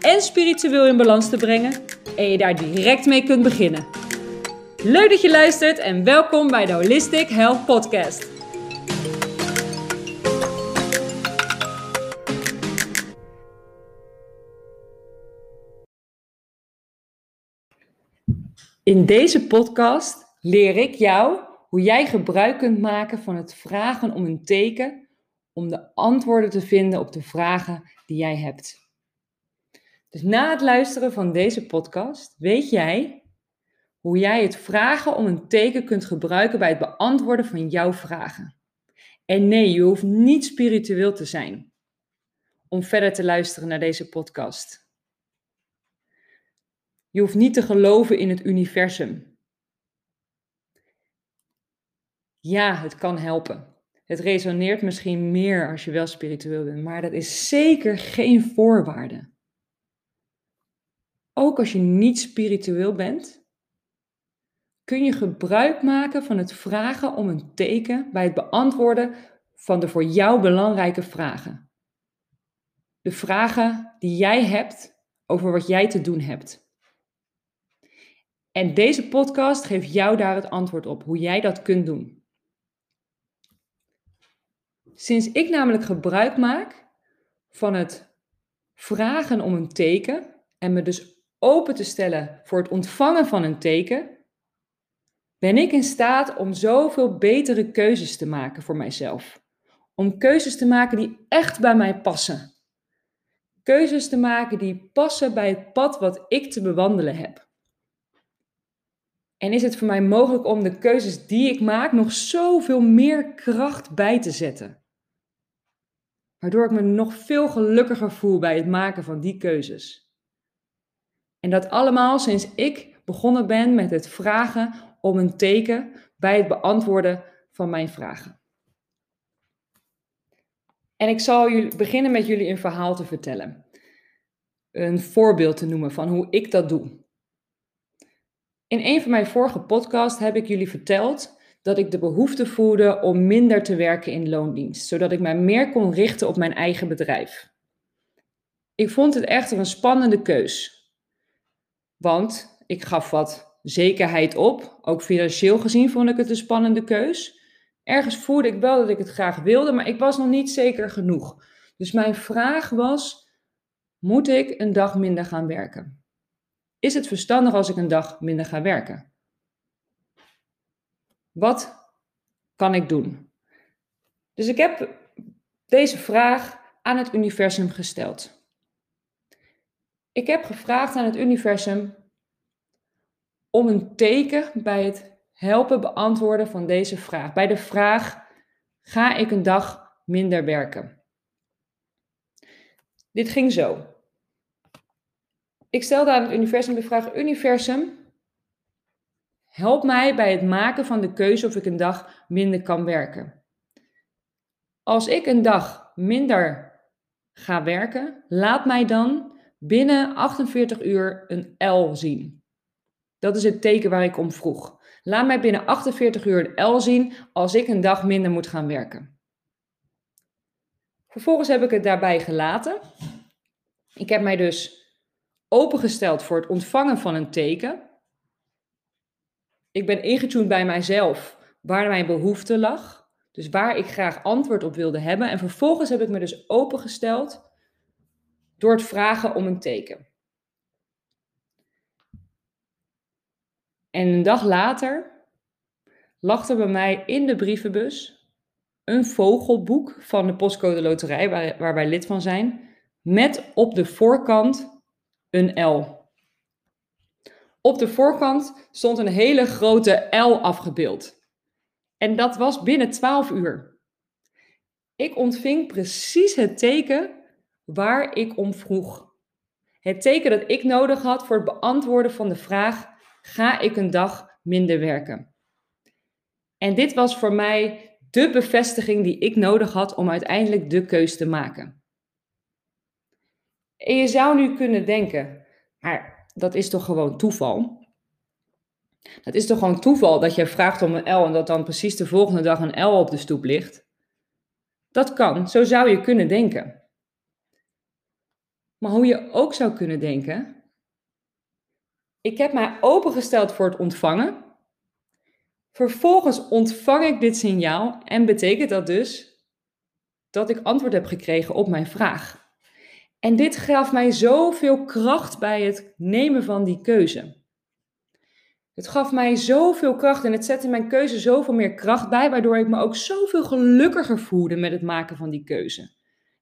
en spiritueel in balans te brengen en je daar direct mee kunt beginnen. Leuk dat je luistert en welkom bij de Holistic Health Podcast. In deze podcast leer ik jou hoe jij gebruik kunt maken van het vragen om een teken om de antwoorden te vinden op de vragen die jij hebt. Dus na het luisteren van deze podcast weet jij hoe jij het vragen om een teken kunt gebruiken bij het beantwoorden van jouw vragen. En nee, je hoeft niet spiritueel te zijn om verder te luisteren naar deze podcast. Je hoeft niet te geloven in het universum. Ja, het kan helpen. Het resoneert misschien meer als je wel spiritueel bent, maar dat is zeker geen voorwaarde. Ook als je niet spiritueel bent, kun je gebruik maken van het vragen om een teken bij het beantwoorden van de voor jou belangrijke vragen. De vragen die jij hebt over wat jij te doen hebt. En deze podcast geeft jou daar het antwoord op, hoe jij dat kunt doen. Sinds ik namelijk gebruik maak van het vragen om een teken en me dus open te stellen voor het ontvangen van een teken, ben ik in staat om zoveel betere keuzes te maken voor mijzelf. Om keuzes te maken die echt bij mij passen. Keuzes te maken die passen bij het pad wat ik te bewandelen heb. En is het voor mij mogelijk om de keuzes die ik maak nog zoveel meer kracht bij te zetten? Waardoor ik me nog veel gelukkiger voel bij het maken van die keuzes. En dat allemaal sinds ik begonnen ben met het vragen om een teken bij het beantwoorden van mijn vragen. En ik zal jullie, beginnen met jullie een verhaal te vertellen. Een voorbeeld te noemen van hoe ik dat doe. In een van mijn vorige podcasts heb ik jullie verteld dat ik de behoefte voelde om minder te werken in loondienst, zodat ik mij meer kon richten op mijn eigen bedrijf. Ik vond het echter een spannende keus, want ik gaf wat zekerheid op. Ook financieel gezien vond ik het een spannende keus. Ergens voelde ik wel dat ik het graag wilde, maar ik was nog niet zeker genoeg. Dus mijn vraag was: moet ik een dag minder gaan werken? Is het verstandig als ik een dag minder ga werken? Wat kan ik doen? Dus ik heb deze vraag aan het universum gesteld. Ik heb gevraagd aan het universum om een teken bij het helpen beantwoorden van deze vraag. Bij de vraag: ga ik een dag minder werken? Dit ging zo. Ik stelde aan het universum de vraag: Universum, help mij bij het maken van de keuze of ik een dag minder kan werken. Als ik een dag minder ga werken, laat mij dan binnen 48 uur een L zien. Dat is het teken waar ik om vroeg. Laat mij binnen 48 uur een L zien als ik een dag minder moet gaan werken. Vervolgens heb ik het daarbij gelaten. Ik heb mij dus opengesteld voor het ontvangen van een teken. Ik ben ingetuned bij mijzelf waar mijn behoefte lag. Dus waar ik graag antwoord op wilde hebben. En vervolgens heb ik me dus opengesteld door het vragen om een teken. En een dag later lag er bij mij in de brievenbus een vogelboek van de Postcode Loterij, waar, waar wij lid van zijn, met op de voorkant een L. Op de voorkant stond een hele grote L afgebeeld. En dat was binnen 12 uur. Ik ontving precies het teken waar ik om vroeg. Het teken dat ik nodig had voor het beantwoorden van de vraag: ga ik een dag minder werken? En dit was voor mij de bevestiging die ik nodig had om uiteindelijk de keus te maken. En je zou nu kunnen denken, maar dat is toch gewoon toeval? Het is toch gewoon toeval dat je vraagt om een L en dat dan precies de volgende dag een L op de stoep ligt? Dat kan, zo zou je kunnen denken. Maar hoe je ook zou kunnen denken, ik heb mij opengesteld voor het ontvangen. Vervolgens ontvang ik dit signaal en betekent dat dus dat ik antwoord heb gekregen op mijn vraag. En dit gaf mij zoveel kracht bij het nemen van die keuze. Het gaf mij zoveel kracht en het zette mijn keuze zoveel meer kracht bij, waardoor ik me ook zoveel gelukkiger voelde met het maken van die keuze.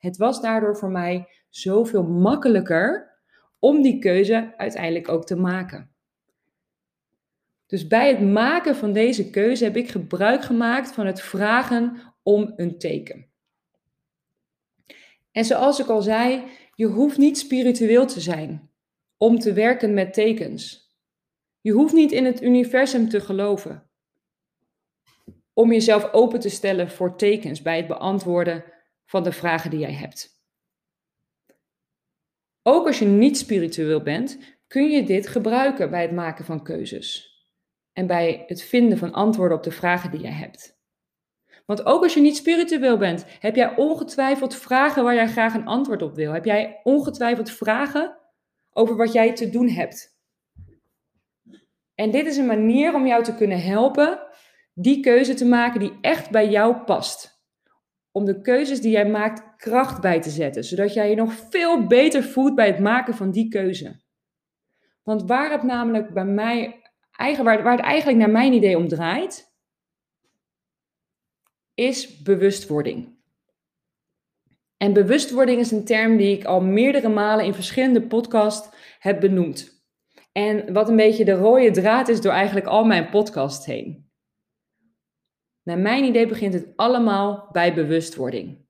Het was daardoor voor mij zoveel makkelijker om die keuze uiteindelijk ook te maken. Dus bij het maken van deze keuze heb ik gebruik gemaakt van het vragen om een teken. En zoals ik al zei, je hoeft niet spiritueel te zijn om te werken met tekens. Je hoeft niet in het universum te geloven. Om jezelf open te stellen voor tekens bij het beantwoorden van de vragen die jij hebt. Ook als je niet spiritueel bent, kun je dit gebruiken bij het maken van keuzes. En bij het vinden van antwoorden op de vragen die jij hebt. Want ook als je niet spiritueel bent, heb jij ongetwijfeld vragen waar jij graag een antwoord op wil. Heb jij ongetwijfeld vragen over wat jij te doen hebt. En dit is een manier om jou te kunnen helpen die keuze te maken die echt bij jou past. Om de keuzes die jij maakt kracht bij te zetten, zodat jij je nog veel beter voelt bij het maken van die keuze. Want waar het namelijk bij mij, waar, het eigenlijk naar mijn idee om draait, is bewustwording. En bewustwording is een term die ik al meerdere malen in verschillende podcasts heb benoemd. En wat een beetje de rode draad is door eigenlijk al mijn podcast heen. Naar mijn idee begint het allemaal bij bewustwording.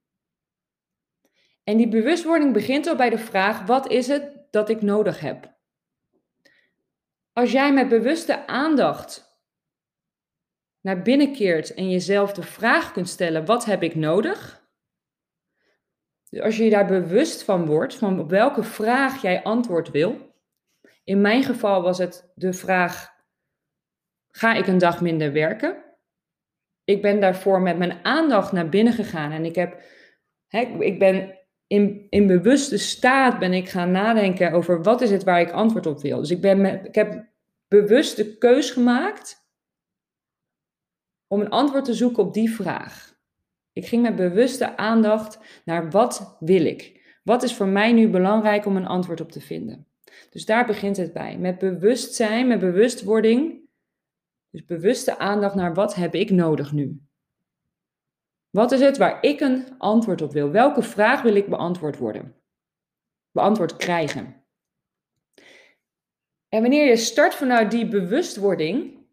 En die bewustwording begint al bij de vraag: wat is het dat ik nodig heb? Als jij met bewuste aandacht naar binnen keert en jezelf de vraag kunt stellen: wat heb ik nodig? Dus als je je daar bewust van wordt, van op welke vraag jij antwoord wil, in mijn geval was het de vraag: ga ik een dag minder werken? Ik ben daarvoor met mijn aandacht naar binnen gegaan en ik heb, hè, ik ben in, in bewuste staat ben ik gaan nadenken over wat is het waar ik antwoord op wil. Dus ik, ben ik heb bewust de keus gemaakt om een antwoord te zoeken op die vraag. Ik ging met bewuste aandacht naar wat wil ik? Wat is voor mij nu belangrijk om een antwoord op te vinden? Dus daar begint het bij. Met bewustzijn, met bewustwording. Dus bewuste aandacht naar wat heb ik nodig nu? Wat is het waar ik een antwoord op wil? Welke vraag wil ik beantwoord worden? Beantwoord krijgen. En wanneer je start vanuit die bewustwording,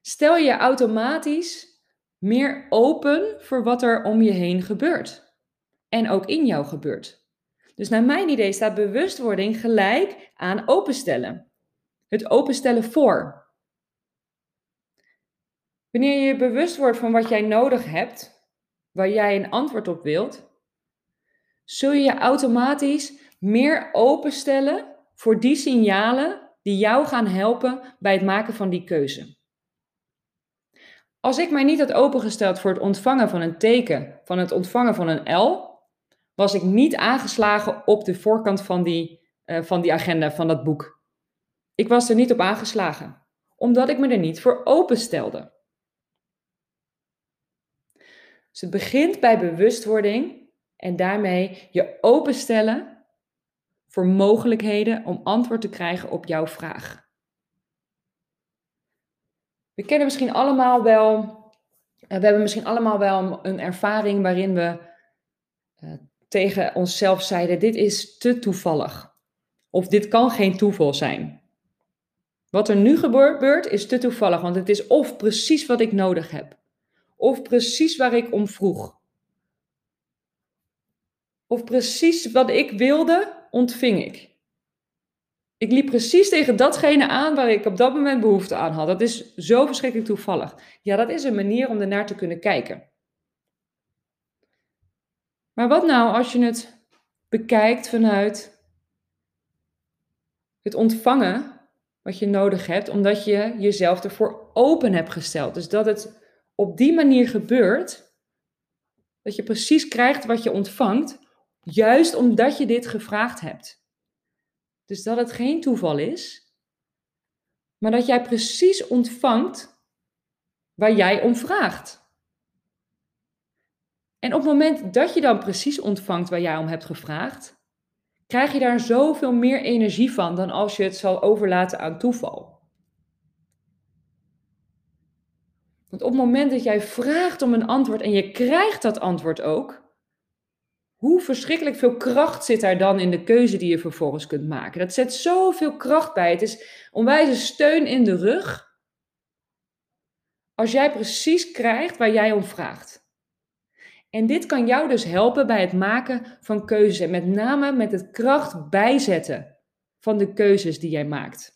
stel je automatisch meer open voor wat er om je heen gebeurt. En ook in jou gebeurt. Dus naar mijn idee staat bewustwording gelijk aan openstellen. Het openstellen voor. Wanneer je bewust wordt van wat jij nodig hebt, waar jij een antwoord op wilt, zul je je automatisch meer openstellen voor die signalen die jou gaan helpen bij het maken van die keuze. Als ik mij niet had opengesteld voor het ontvangen van een teken, van het ontvangen van een L, was ik niet aangeslagen op de voorkant van die, uh, van die agenda, van dat boek. Ik was er niet op aangeslagen, omdat ik me er niet voor openstelde. Dus het begint bij bewustwording en daarmee je openstellen voor mogelijkheden om antwoord te krijgen op jouw vraag. We kennen misschien allemaal wel, eh, we hebben misschien allemaal wel een ervaring waarin we uh, tegen onszelf zeiden: dit is te toevallig. Of dit kan geen toeval zijn. Wat er nu gebeurt is te toevallig, want het is of precies wat ik nodig heb, of precies waar ik om vroeg. Of precies wat ik wilde, ontving ik. Ik liep precies tegen datgene aan waar ik op dat moment behoefte aan had. Dat is zo verschrikkelijk toevallig. Ja, dat is een manier om ernaar te kunnen kijken. Maar wat nou als je het bekijkt vanuit het ontvangen wat je nodig hebt, omdat je jezelf ervoor open hebt gesteld. Dus dat het op die manier gebeurt, dat je precies krijgt wat je ontvangt, juist omdat je dit gevraagd hebt. Dus dat het geen toeval is, maar dat jij precies ontvangt waar jij om vraagt. En op het moment dat je dan precies ontvangt waar jij om hebt gevraagd, krijg je daar zoveel meer energie van dan als je het zal overlaten aan toeval. Want op het moment dat jij vraagt om een antwoord en je krijgt dat antwoord ook, hoe verschrikkelijk veel kracht zit daar dan in de keuze die je vervolgens kunt maken? Dat zet zoveel kracht bij. Het is onwijze steun in de rug. Als jij precies krijgt waar jij om vraagt. En dit kan jou dus helpen bij het maken van keuzes. En met name met het kracht bijzetten van de keuzes die jij maakt.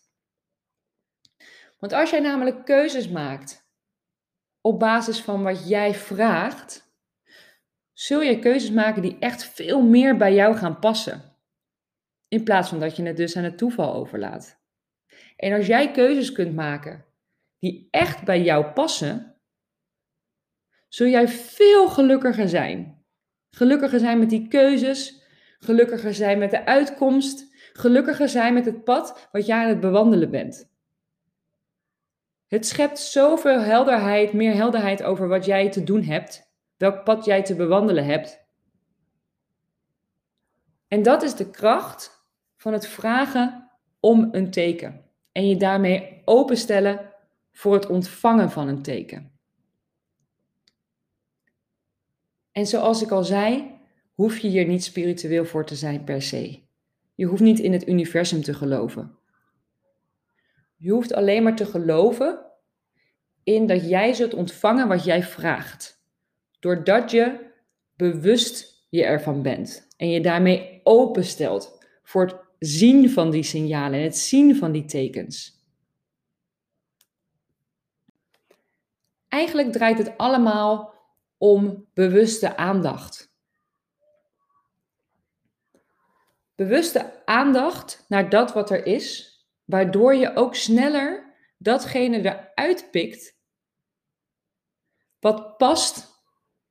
Want als jij namelijk keuzes maakt op basis van wat jij vraagt, zul je keuzes maken die echt veel meer bij jou gaan passen. In plaats van dat je het dus aan het toeval overlaat. En als jij keuzes kunt maken die echt bij jou passen, zul jij veel gelukkiger zijn. Gelukkiger zijn met die keuzes, gelukkiger zijn met de uitkomst, gelukkiger zijn met het pad wat jij aan het bewandelen bent. Het schept zoveel helderheid, meer helderheid over wat jij te doen hebt welk pad jij te bewandelen hebt. En dat is de kracht van het vragen om een teken. En je daarmee openstellen voor het ontvangen van een teken. En zoals ik al zei, hoef je hier niet spiritueel voor te zijn per se. Je hoeft niet in het universum te geloven. Je hoeft alleen maar te geloven in dat jij zult ontvangen wat jij vraagt. Doordat je bewust je ervan bent en je daarmee openstelt voor het zien van die signalen en het zien van die tekens. Eigenlijk draait het allemaal om bewuste aandacht. Bewuste aandacht naar dat wat er is, waardoor je ook sneller datgene eruit pikt wat past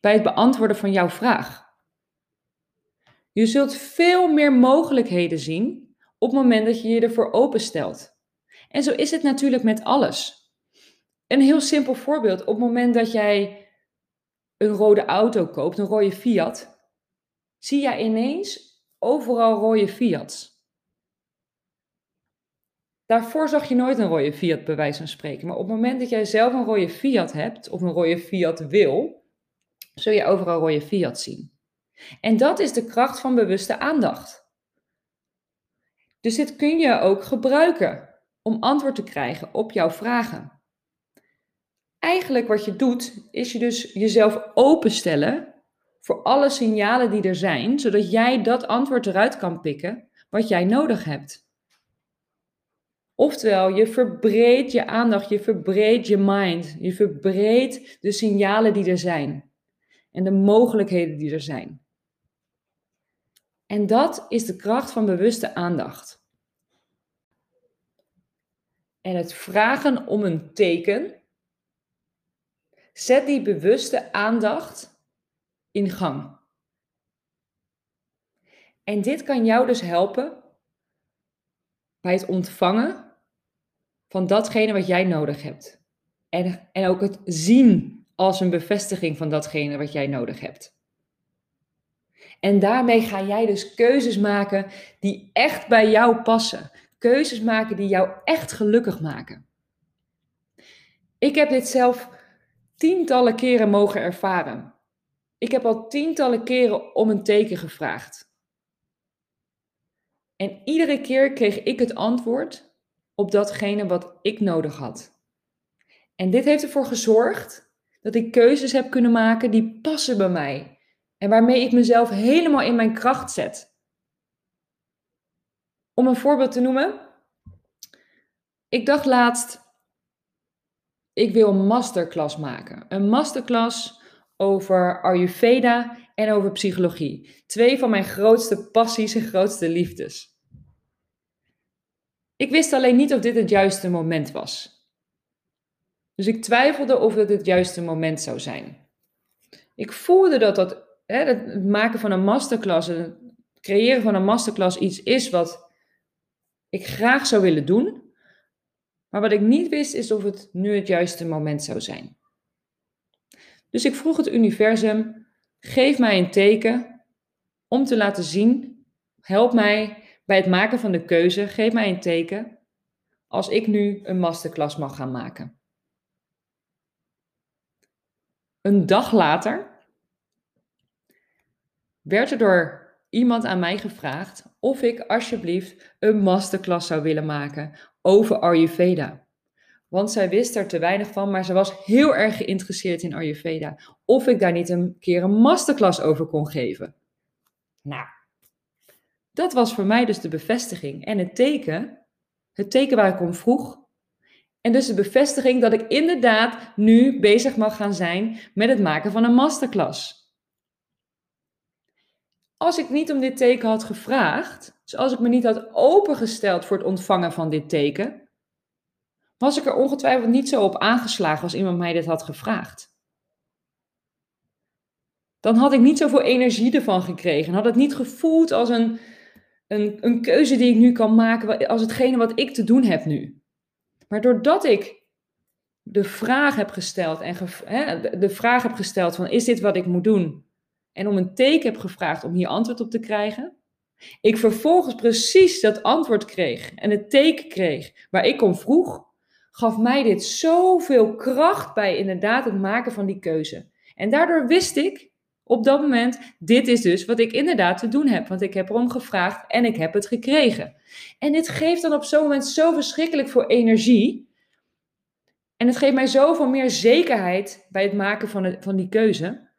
bij het beantwoorden van jouw vraag. Je zult veel meer mogelijkheden zien op het moment dat je je ervoor openstelt. En zo is het natuurlijk met alles. Een heel simpel voorbeeld. Op het moment dat jij een rode auto koopt, een rode Fiat, zie jij ineens overal rode Fiats. Daarvoor zag je nooit een rode Fiat, bij wijze van spreken. Maar op het moment dat jij zelf een rode Fiat hebt, of een rode Fiat wil, zul je overal rode Fiat zien. En dat is de kracht van bewuste aandacht. Dus dit kun je ook gebruiken om antwoord te krijgen op jouw vragen. Eigenlijk wat je doet, is je dus jezelf openstellen voor alle signalen die er zijn, zodat jij dat antwoord eruit kan pikken wat jij nodig hebt. Oftewel, je verbreedt je aandacht, je verbreedt je mind, je verbreedt de signalen die er zijn en de mogelijkheden die er zijn. En dat is de kracht van bewuste aandacht. En het vragen om een teken zet die bewuste aandacht in gang. En dit kan jou dus helpen bij het ontvangen van datgene wat jij nodig hebt. En, en ook het zien als een bevestiging van datgene wat jij nodig hebt. En daarmee ga jij dus keuzes maken die echt bij jou passen. Keuzes maken die jou echt gelukkig maken. Ik heb dit zelf tientallen keren mogen ervaren. Ik heb al tientallen keren om een teken gevraagd. En iedere keer kreeg ik het antwoord op datgene wat ik nodig had. En dit heeft ervoor gezorgd dat ik keuzes heb kunnen maken die passen bij mij. En waarmee ik mezelf helemaal in mijn kracht zet. Om een voorbeeld te noemen, Ik dacht laatst, ik wil een masterclass maken. Een masterclass over Ayurveda en over psychologie. Twee van mijn grootste passies en grootste liefdes. Ik wist alleen niet of dit het juiste moment was. Dus ik twijfelde of het het juiste moment zou zijn. Ik voelde dat, dat hè, het maken van een masterclass, het creëren van een masterclass iets is wat ik graag zou willen doen. Maar wat ik niet wist is of het nu het juiste moment zou zijn. Dus ik vroeg het universum, geef mij een teken om te laten zien, help mij bij het maken van de keuze, geef mij een teken als ik nu een masterclass mag gaan maken. Een dag later werd er door iemand aan mij gevraagd of ik alsjeblieft een masterclass zou willen maken over Ayurveda. Want zij wist er te weinig van, maar ze was heel erg geïnteresseerd in Ayurveda. Of ik daar niet een keer een masterclass over kon geven. Nou, dat was voor mij dus de bevestiging en het teken, het teken waar ik om vroeg. En dus de bevestiging dat ik inderdaad nu bezig mag gaan zijn met het maken van een masterclass. Als ik niet om dit teken had gevraagd, dus als ik me niet had opengesteld voor het ontvangen van dit teken, was ik er ongetwijfeld niet zo op aangeslagen als iemand mij dit had gevraagd. Dan had ik niet zoveel energie ervan gekregen. Had het niet gevoeld als een, een, een keuze die ik nu kan maken, als hetgene wat ik te doen heb nu. Maar doordat ik de vraag heb gesteld en hè, de vraag heb gesteld van is dit wat ik moet doen? En om een teken heb gevraagd om hier antwoord op te krijgen. Ik vervolgens precies dat antwoord kreeg en het teken kreeg waar ik om vroeg, gaf mij dit zoveel kracht bij inderdaad het maken van die keuze. En daardoor wist ik op dat moment, dit is dus wat ik inderdaad te doen heb. Want ik heb erom gevraagd en ik heb het gekregen. En dit geeft dan op zo'n moment zo verschrikkelijk veel energie. En het geeft mij zoveel meer zekerheid bij het maken van, van die keuze.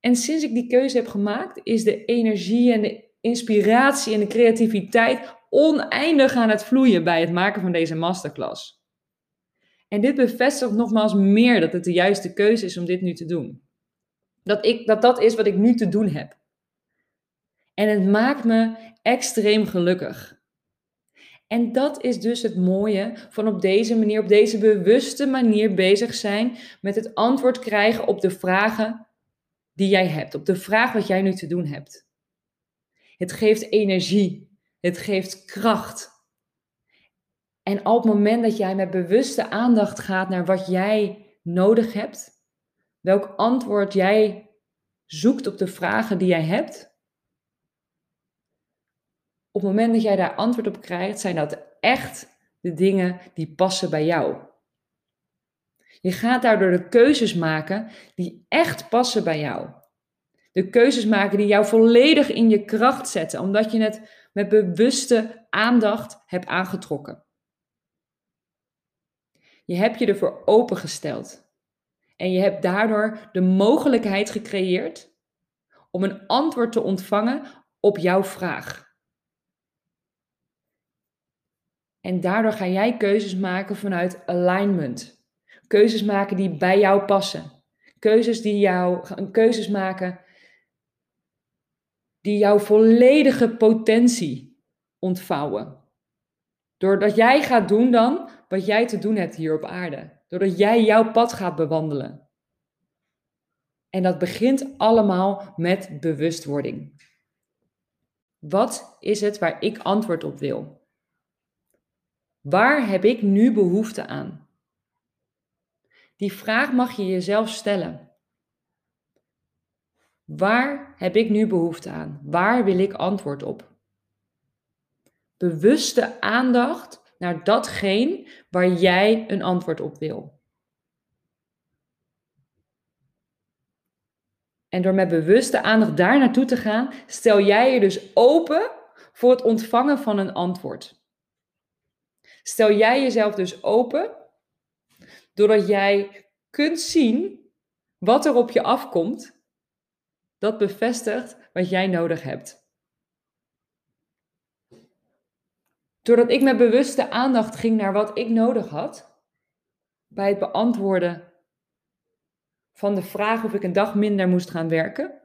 En sinds ik die keuze heb gemaakt, is de energie en de inspiratie en de creativiteit oneindig aan het vloeien bij het maken van deze masterclass. En dit bevestigt nogmaals meer dat het de juiste keuze is om dit nu te doen. Dat, ik, dat dat is wat ik nu te doen heb. En het maakt me extreem gelukkig. En dat is dus het mooie van op deze manier, op deze bewuste manier bezig zijn met het antwoord krijgen op de vragen die jij hebt, op de vraag wat jij nu te doen hebt. Het geeft energie, het geeft kracht. En op het moment dat jij met bewuste aandacht gaat naar wat jij nodig hebt, welk antwoord jij zoekt op de vragen die jij hebt, op het moment dat jij daar antwoord op krijgt, zijn dat echt de dingen die passen bij jou. Je gaat daardoor de keuzes maken die echt passen bij jou. De keuzes maken die jou volledig in je kracht zetten, omdat je het met bewuste aandacht hebt aangetrokken. Je hebt je ervoor opengesteld. En je hebt daardoor de mogelijkheid gecreëerd om een antwoord te ontvangen op jouw vraag. En daardoor ga jij keuzes maken vanuit alignment. Keuzes maken die bij jou passen. Keuzes die jou, keuzes maken die jouw volledige potentie ontvouwen. Doordat jij gaat doen dan wat jij te doen hebt hier op aarde. Doordat jij jouw pad gaat bewandelen. En dat begint allemaal met bewustwording. Wat is het waar ik antwoord op wil? Waar heb ik nu behoefte aan? Die vraag mag je jezelf stellen. Waar heb ik nu behoefte aan? Waar wil ik antwoord op? Bewuste aandacht naar datgene waar jij een antwoord op wil. En door met bewuste aandacht daar naartoe te gaan, stel jij je dus open voor het ontvangen van een antwoord. Stel jij jezelf dus open, doordat jij kunt zien wat er op je afkomt, dat bevestigt wat jij nodig hebt. Doordat ik met bewuste aandacht ging naar wat ik nodig had, bij het beantwoorden van de vraag of ik een dag minder moest gaan werken.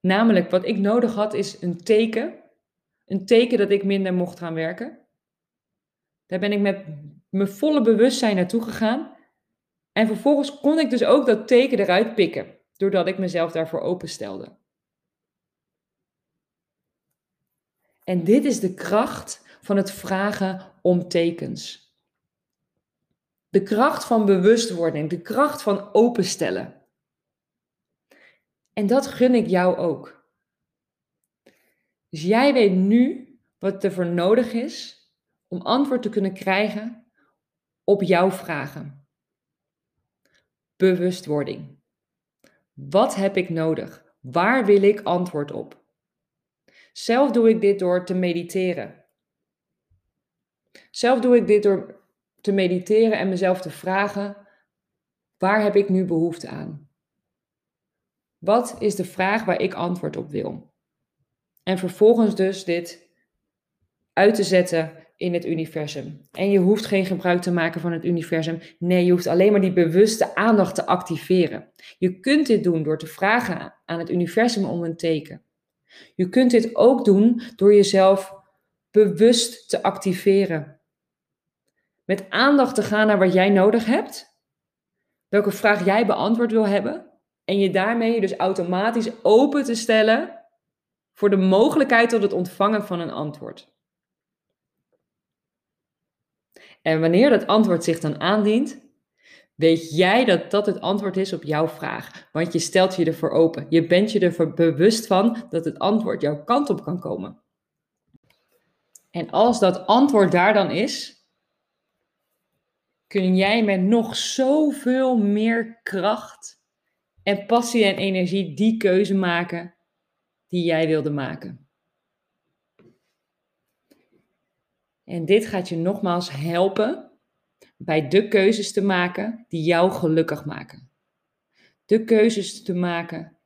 Namelijk, wat ik nodig had is een teken. Een teken dat ik minder mocht gaan werken. Daar ben ik met mijn volle bewustzijn naartoe gegaan. En vervolgens kon ik dus ook dat teken eruit pikken, doordat ik mezelf daarvoor openstelde. En dit is de kracht van het vragen om tekens. De kracht van bewustwording, de kracht van openstellen. En dat gun ik jou ook. Dus jij weet nu wat er voor nodig is om antwoord te kunnen krijgen op jouw vragen. Bewustwording. Wat heb ik nodig? Waar wil ik antwoord op? Zelf doe ik dit door te mediteren. Zelf doe ik dit door te mediteren en mezelf te vragen: waar heb ik nu behoefte aan? Wat is de vraag waar ik antwoord op wil? En vervolgens dus dit uit te zetten in het universum. En je hoeft geen gebruik te maken van het universum. Nee, je hoeft alleen maar die bewuste aandacht te activeren. Je kunt dit doen door te vragen aan het universum om een teken. Je kunt dit ook doen door jezelf bewust te activeren. Met aandacht te gaan naar wat jij nodig hebt. Welke vraag jij beantwoord wil hebben. En je daarmee dus automatisch open te stellen voor de mogelijkheid tot het ontvangen van een antwoord. En wanneer dat antwoord zich dan aandient, weet jij dat dat het antwoord is op jouw vraag. Want je stelt je ervoor open. Je bent je ervoor bewust van dat het antwoord jouw kant op kan komen. En als dat antwoord daar dan is, kun jij met nog zoveel meer kracht en passie en energie die keuze maken die jij wilde maken. En dit gaat je nogmaals helpen bij de keuzes te maken die jou gelukkig maken. De keuzes te maken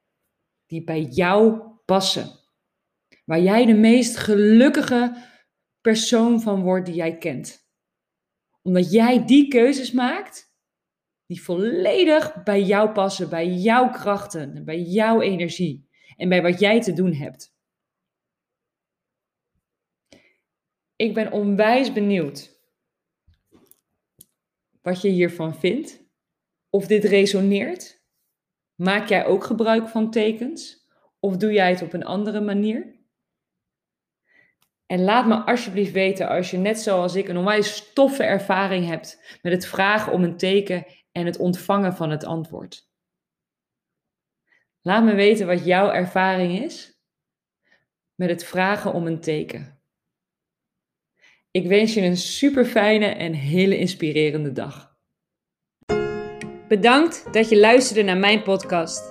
die bij jou passen. Waar jij de meest gelukkige persoon van wordt die jij kent. Omdat jij die keuzes maakt die volledig bij jou passen, bij jouw krachten, bij jouw energie en bij wat jij te doen hebt. Ik ben onwijs benieuwd wat je hiervan vindt. Of dit resoneert. Maak jij ook gebruik van tekens? Of doe jij het op een andere manier? En laat me alsjeblieft weten als je net zoals ik een onwijs toffe ervaring hebt met het vragen om een teken en het ontvangen van het antwoord. Laat me weten wat jouw ervaring is met het vragen om een teken. Ik wens je een super fijne en hele inspirerende dag. Bedankt dat je luisterde naar mijn podcast.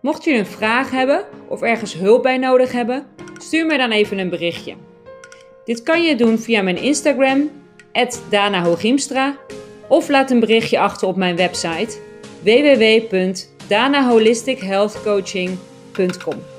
Mocht je een vraag hebben of ergens hulp bij nodig hebben, stuur mij dan even een berichtje. Dit kan je doen via mijn Instagram, Dana of laat een berichtje achter op mijn website www.danaholistichealthcoaching.com.